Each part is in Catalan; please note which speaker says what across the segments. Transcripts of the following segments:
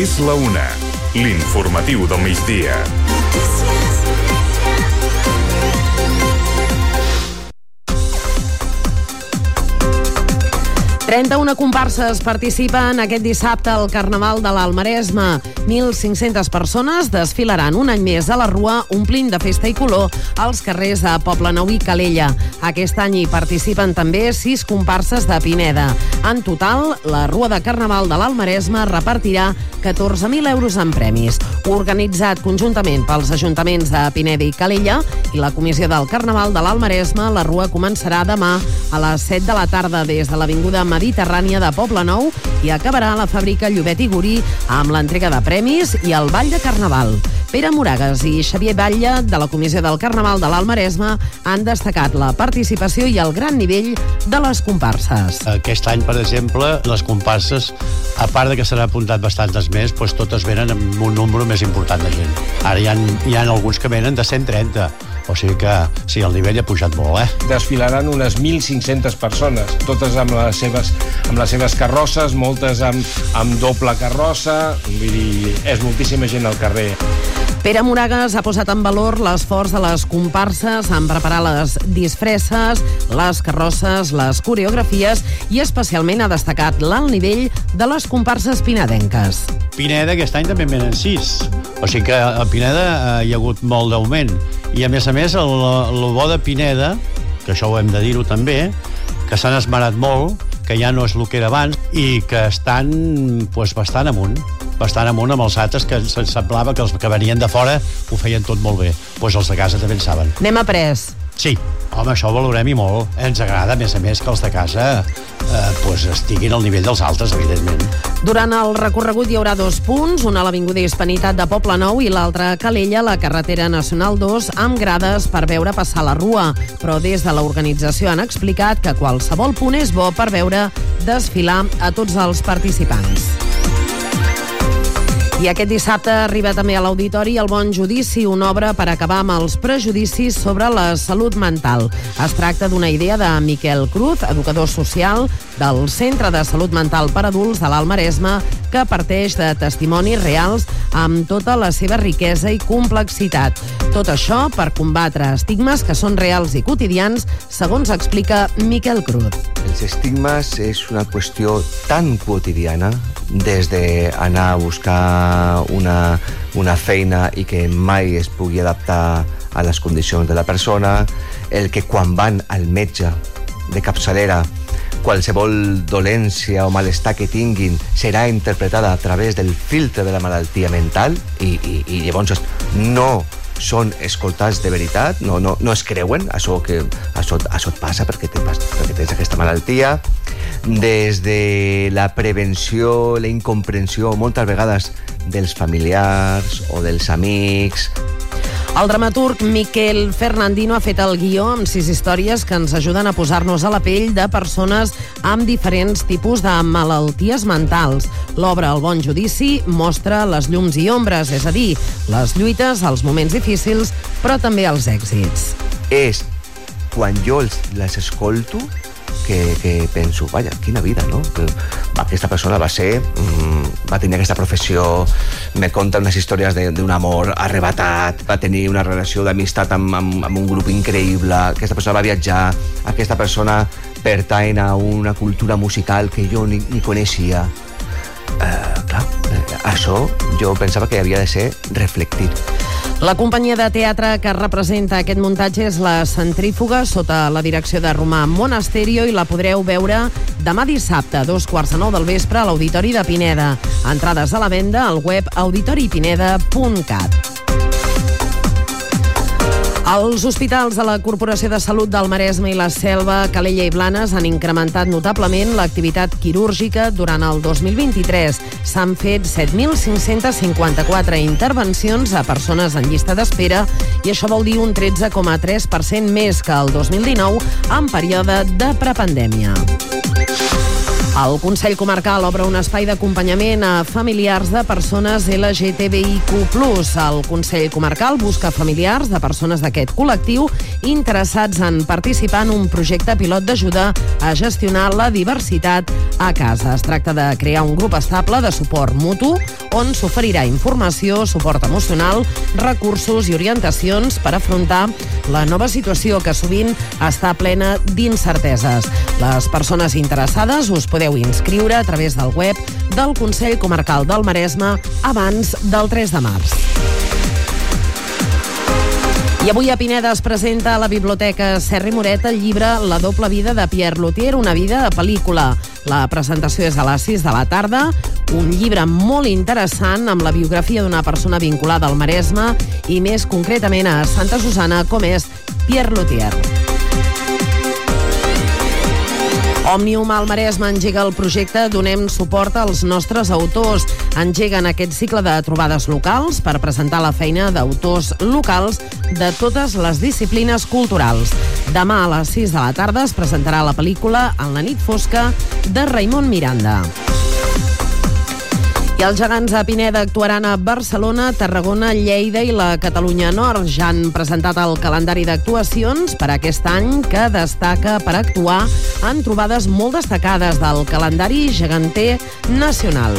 Speaker 1: És la una. L'informatiu del migdia.
Speaker 2: 31 comparses participen aquest dissabte al Carnaval de l'Almaresme. 1.500 persones desfilaran un any més a la Rua, omplint de festa i color els carrers de Poblenou i Calella. Aquest any hi participen també 6 comparses de Pineda. En total, la Rua de Carnaval de l'Almaresme repartirà 14.000 euros en premis. Organitzat conjuntament pels ajuntaments de Pineda i Calella i la Comissió del Carnaval de l'Almaresme, la Rua començarà demà a les 7 de la tarda des de l'Avinguda Mediterrània de Poble Nou i acabarà a la fàbrica Llobet i Gurí amb l'entrega de premis i el Ball de Carnaval. Pere Moragas i Xavier Batlle, de la Comissió del Carnaval de l'Almaresme, han destacat la participació i el gran nivell de les comparses.
Speaker 3: Aquest any, per exemple, les comparses, a part de que s'han apuntat bastantes més, doncs totes venen amb un número més important de gent. Ara hi ha, hi ha alguns que venen de 130, o sigui que sí, el nivell ha pujat molt, eh?
Speaker 4: Desfilaran unes 1.500 persones, totes amb les seves, amb les seves carrosses, moltes amb, amb doble carrossa, vull dir, és moltíssima gent al carrer.
Speaker 2: Pere Moragas ha posat en valor l'esforç de les comparses en preparar les disfresses, les carrosses, les coreografies i especialment ha destacat l'alt nivell de les comparses pinadenques.
Speaker 3: Pineda aquest any també en venen 6. O sigui que a Pineda eh, hi ha hagut molt d'augment. I a més a més, el, el bo de Pineda, que això ho hem de dir-ho també, que s'han esmerat molt, que ja no és el que era abans, i que estan pues, bastant amunt bastant amunt amb els altres que se'ns semblava que els que venien de fora ho feien tot molt bé. Doncs pues els de casa també en saben.
Speaker 2: N'hem après.
Speaker 3: Sí, home, això ho valorem i molt. Ens agrada, a més a més, que els de casa eh, pues estiguin al nivell dels altres, evidentment.
Speaker 2: Durant el recorregut hi haurà dos punts, una a l'Avinguda Hispanitat de Poble Nou i l'altra a Calella, la carretera nacional 2, amb grades per veure passar la rua. Però des de l'organització han explicat que qualsevol punt és bo per veure desfilar a tots els participants. I aquest dissabte arriba també a l'Auditori El Bon Judici, una obra per acabar amb els prejudicis sobre la salut mental. Es tracta d'una idea de Miquel Cruz, educador social del Centre de Salut Mental per Adults de l'Almaresme, que parteix de testimonis reals amb tota la seva riquesa i complexitat. Tot això per combatre estigmes que són reals i quotidians, segons explica Miquel Cruz.
Speaker 5: Els estigmes és una qüestió tan quotidiana, des d'anar a buscar una, una feina i que mai es pugui adaptar a les condicions de la persona, el que quan van al metge de capçalera qualsevol dolència o malestar que tinguin serà interpretada a través del filtre de la malaltia mental i, i, i llavors no són escoltats de veritat, no, no, no es creuen això que això, això et passa perquè, te, perquè tens aquesta malaltia. Des de la prevenció, la incomprensió moltes vegades dels familiars o dels amics
Speaker 2: el dramaturg Miquel Fernandino ha fet el guió amb sis històries que ens ajuden a posar-nos a la pell de persones amb diferents tipus de malalties mentals. L'obra El bon judici mostra les llums i ombres, és a dir, les lluites, els moments difícils, però també els èxits.
Speaker 5: És quan jo les escolto que, que penso, vaja, quina vida, no? Que aquesta persona va ser, mmm, va tenir aquesta professió, me conta unes històries d'un amor arrebatat, va tenir una relació d'amistat amb, amb, amb un grup increïble, aquesta persona va viatjar, aquesta persona pertany a una cultura musical que jo ni, ni coneixia. Uh, clar, eh, això jo pensava que havia de ser reflectit.
Speaker 2: La companyia de teatre que representa aquest muntatge és la Centrífuga, sota la direcció de Romà Monasterio, i la podreu veure demà dissabte, a dos quarts de nou del vespre, a l'Auditori de Pineda. Entrades a la venda al web auditoripineda.cat. Els hospitals de la Corporació de Salut del Maresme i la Selva, Calella i Blanes han incrementat notablement l'activitat quirúrgica durant el 2023. S'han fet 7.554 intervencions a persones en llista d'espera i això vol dir un 13,3% més que el 2019 en període de prepandèmia. El Consell Comarcal obre un espai d'acompanyament a familiars de persones LGTBIQ+. El Consell Comarcal busca familiars de persones d'aquest col·lectiu interessats en participar en un projecte pilot d'ajuda a gestionar la diversitat a casa. Es tracta de crear un grup estable de suport mutu on s'oferirà informació, suport emocional, recursos i orientacions per afrontar la nova situació que sovint està plena d'incerteses. Les persones interessades us podeu inscriure a través del web del Consell Comarcal del Maresme abans del 3 de març. I avui a Pineda es presenta a la Biblioteca Serri Moret el llibre La doble vida de Pierre Luthier, una vida de pel·lícula. La presentació és a les 6 de la tarda, un llibre molt interessant amb la biografia d'una persona vinculada al Maresme i més concretament a Santa Susana, com és Pierre Luthier. Òmnium al Maresme engega el projecte Donem suport als nostres autors. Engeguen aquest cicle de trobades locals per presentar la feina d'autors locals de totes les disciplines culturals. Demà a les 6 de la tarda es presentarà la pel·lícula En la nit fosca de Raimon Miranda. I els gegants a Pineda actuaran a Barcelona, Tarragona, Lleida i la Catalunya Nord. Ja han presentat el calendari d'actuacions per aquest any que destaca per actuar en trobades molt destacades del calendari geganter nacional.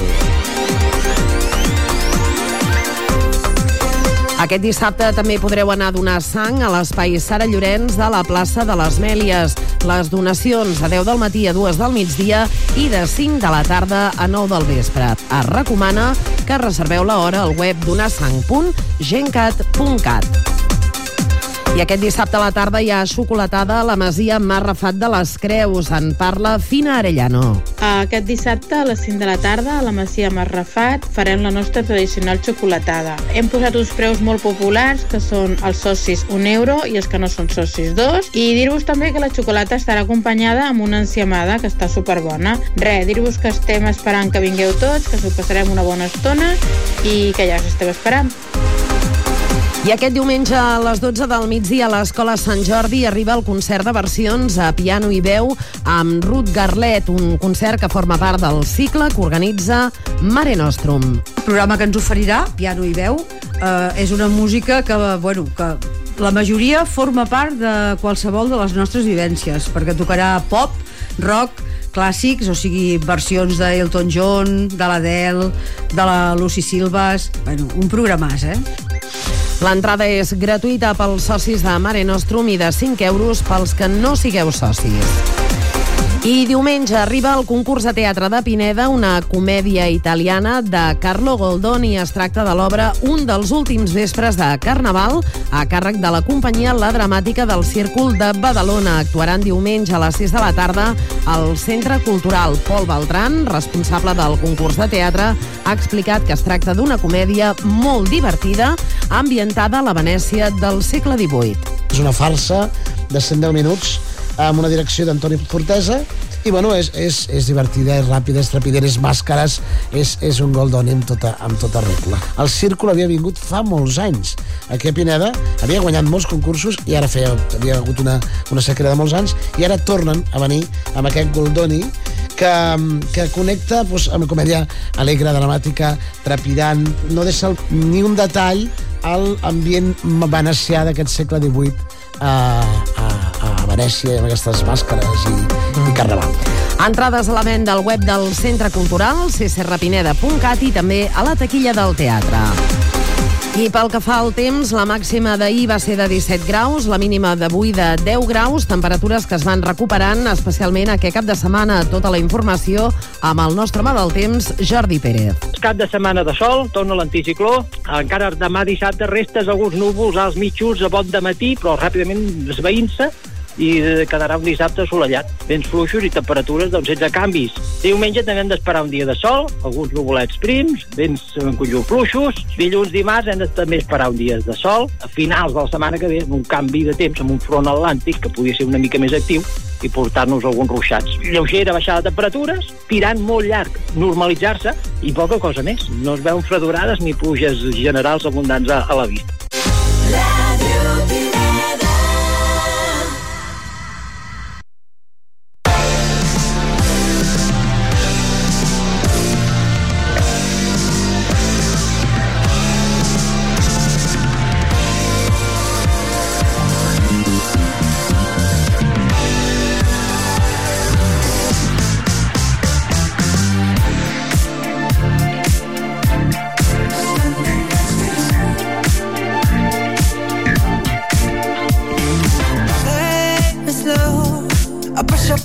Speaker 2: Aquest dissabte també podreu anar a donar sang a l'espai Sara Llorenç de la plaça de les Mèlies. Les donacions a 10 del matí a 2 del migdia i de 5 de la tarda a 9 del vespre. Es recomana que reserveu l'hora al web donasang.gencat.cat. I aquest dissabte a la tarda hi ha xocolatada a la Masia Marrafat de les Creus. En parla Fina Arellano.
Speaker 6: Aquest dissabte a les 5 de la tarda a la Masia Marrafat farem la nostra tradicional xocolatada. Hem posat uns preus molt populars que són els socis 1 euro i els que no són socis 2 i dir-vos també que la xocolata estarà acompanyada amb una enciamada que està superbona. Re, dir-vos que estem esperant que vingueu tots, que s'ho passarem una bona estona i que ja us estem esperant.
Speaker 2: I aquest diumenge a les 12 del migdia a l'Escola Sant Jordi arriba el concert de versions a piano i veu amb Ruth Garlet, un concert que forma part del cicle que organitza Mare Nostrum.
Speaker 7: El programa que ens oferirà, piano i veu, eh, és una música que, bueno, que la majoria forma part de qualsevol de les nostres vivències, perquè tocarà pop, rock, clàssics, o sigui, versions d'Elton John, de l'Adele, de la Lucy Silvas... Bueno, un programàs, eh?
Speaker 2: L'entrada és gratuïta pels socis de Mare Nostrum i de 5 euros pels que no sigueu socis. I diumenge arriba el concurs de teatre de Pineda, una comèdia italiana de Carlo Goldoni. Es tracta de l'obra Un dels últims vespres de Carnaval, a càrrec de la companyia La Dramàtica del Círcul de Badalona. Actuaran diumenge a les 6 de la tarda al Centre Cultural Pol Beltran, responsable del concurs de teatre, ha explicat que es tracta d'una comèdia molt divertida, ambientada a la Venècia del segle XVIII.
Speaker 8: És una farsa de 110 minuts amb una direcció d'Antoni Fortesa i bueno, és, és, és divertida, és ràpida, és trepidera, és màscares, és, és un Goldoni amb tota, amb tota regla. El Círcul havia vingut fa molts anys. Aquí a Pineda havia guanyat molts concursos i ara feia, havia hagut una, una sequera de molts anys i ara tornen a venir amb aquest Goldoni que, que connecta doncs, amb comèdia alegre, dramàtica, trepidant, no deixa ni un detall a l'ambient venecià d'aquest segle XVIII a, a, a Venècia amb aquestes màscares i, i carnaval.
Speaker 2: Entrades a la venda al web del Centre Cultural, ccrapineda.cat i també a la taquilla del teatre. I pel que fa al temps, la màxima d'ahir va ser de 17 graus, la mínima d'avui de 10 graus, temperatures que es van recuperant, especialment aquest cap de setmana. Tota la informació amb el nostre home del temps, Jordi Pérez.
Speaker 9: Cap de setmana de sol, torna l'anticicló. Encara demà dissabte restes alguns núvols als mitjos a bon de matí, però ràpidament esveint-se i quedarà un dissabte assolellat. Vents fluixos i temperatures doncs, sense canvis. Diumenge també hem d'esperar un dia de sol, alguns nuvolets prims, vents en conjunt fluixos. Dilluns, dimarts hem de també esperar un dia de sol. A finals de la setmana que ve, un canvi de temps amb un front atlàntic que podria ser una mica més actiu i portar-nos alguns ruixats. Lleugera baixada de temperatures, tirant molt llarg, normalitzar-se i poca cosa més. No es veuen fredurades ni pluges generals abundants a, a la vista.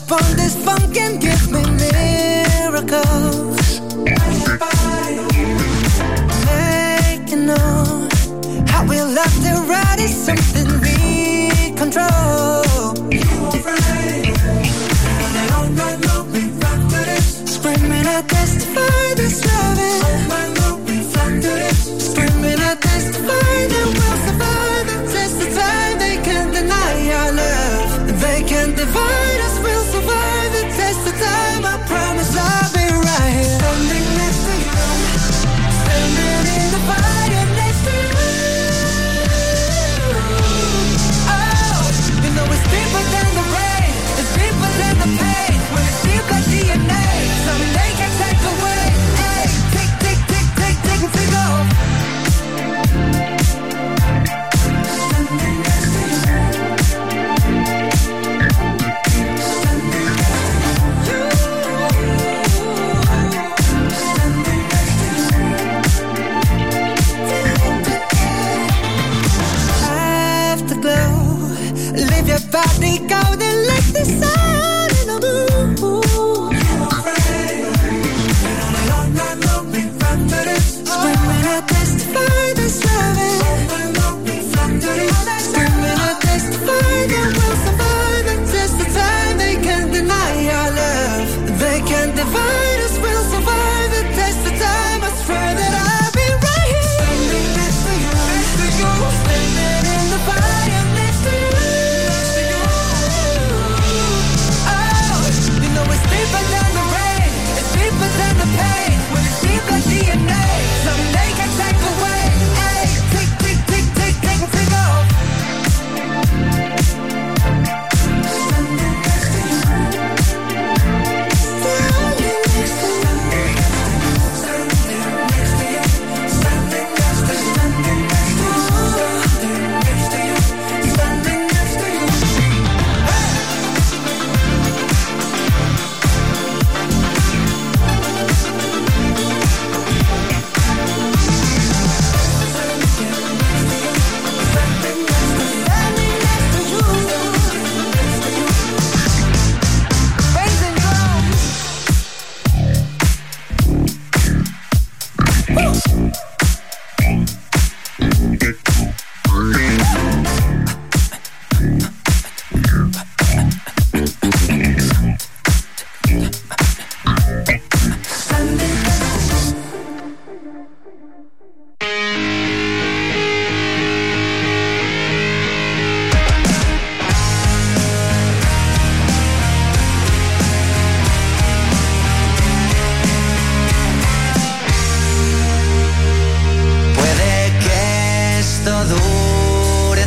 Speaker 10: upon this funk and give me miracles. Making on how we love to ride is something we control.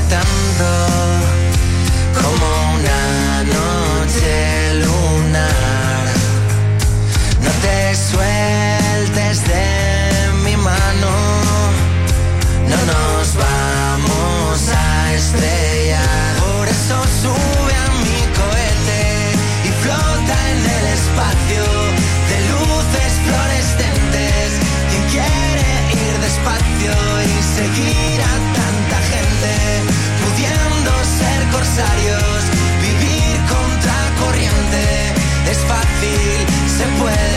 Speaker 10: gritando se puede.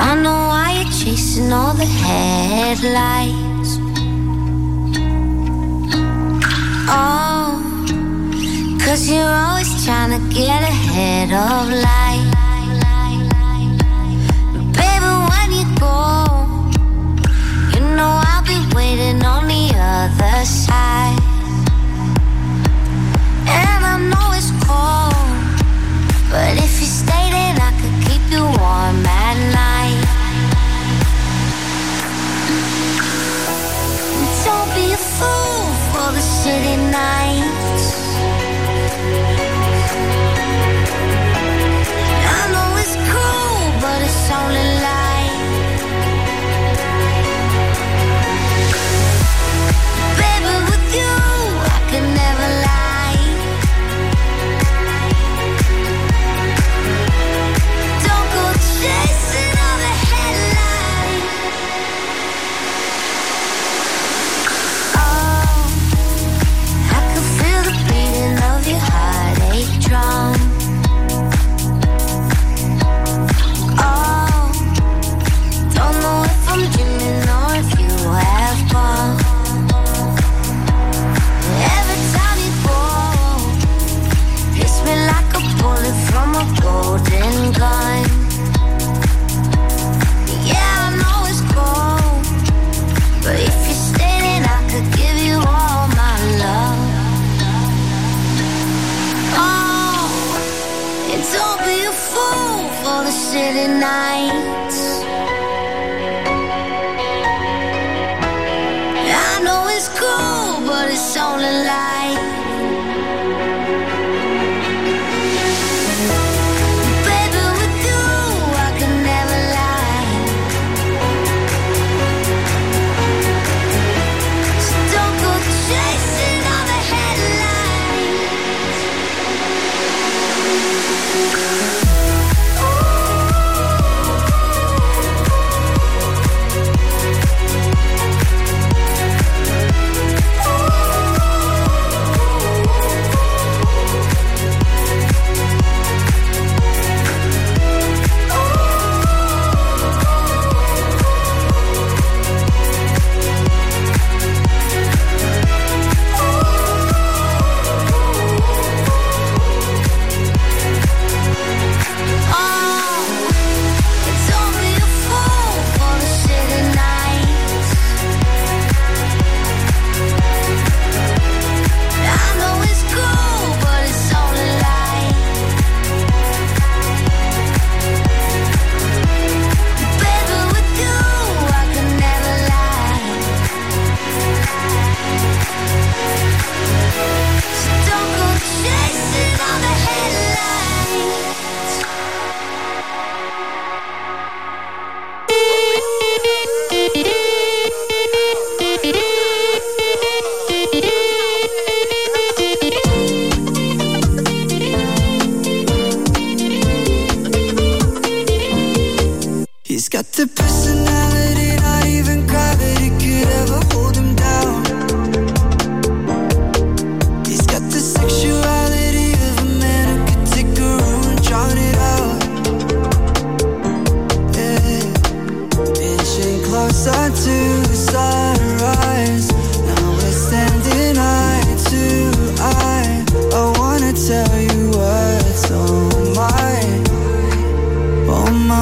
Speaker 10: I know why you're chasing all the
Speaker 11: headlights. Oh, Cause you're always trying to get ahead of life. Baby, when you go, you know I'll be waiting on the other side. And I know it's cold, but if you stay, then I could keep you warm. city night. night.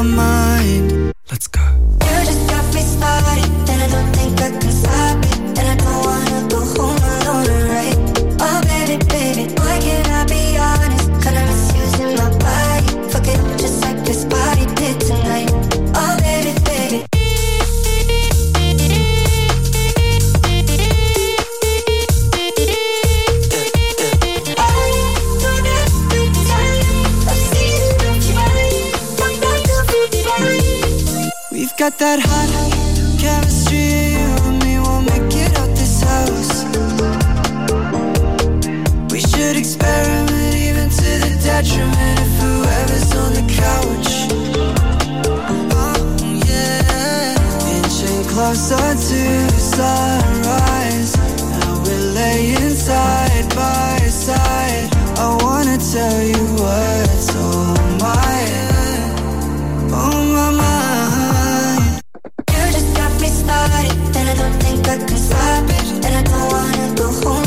Speaker 11: mind. Let's go.
Speaker 10: closer to sunrise. Now we're laying side by side. I wanna tell you what's on my on my mind.
Speaker 11: You just got me started, and I don't think I can stop it, and I don't wanna go home.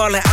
Speaker 11: I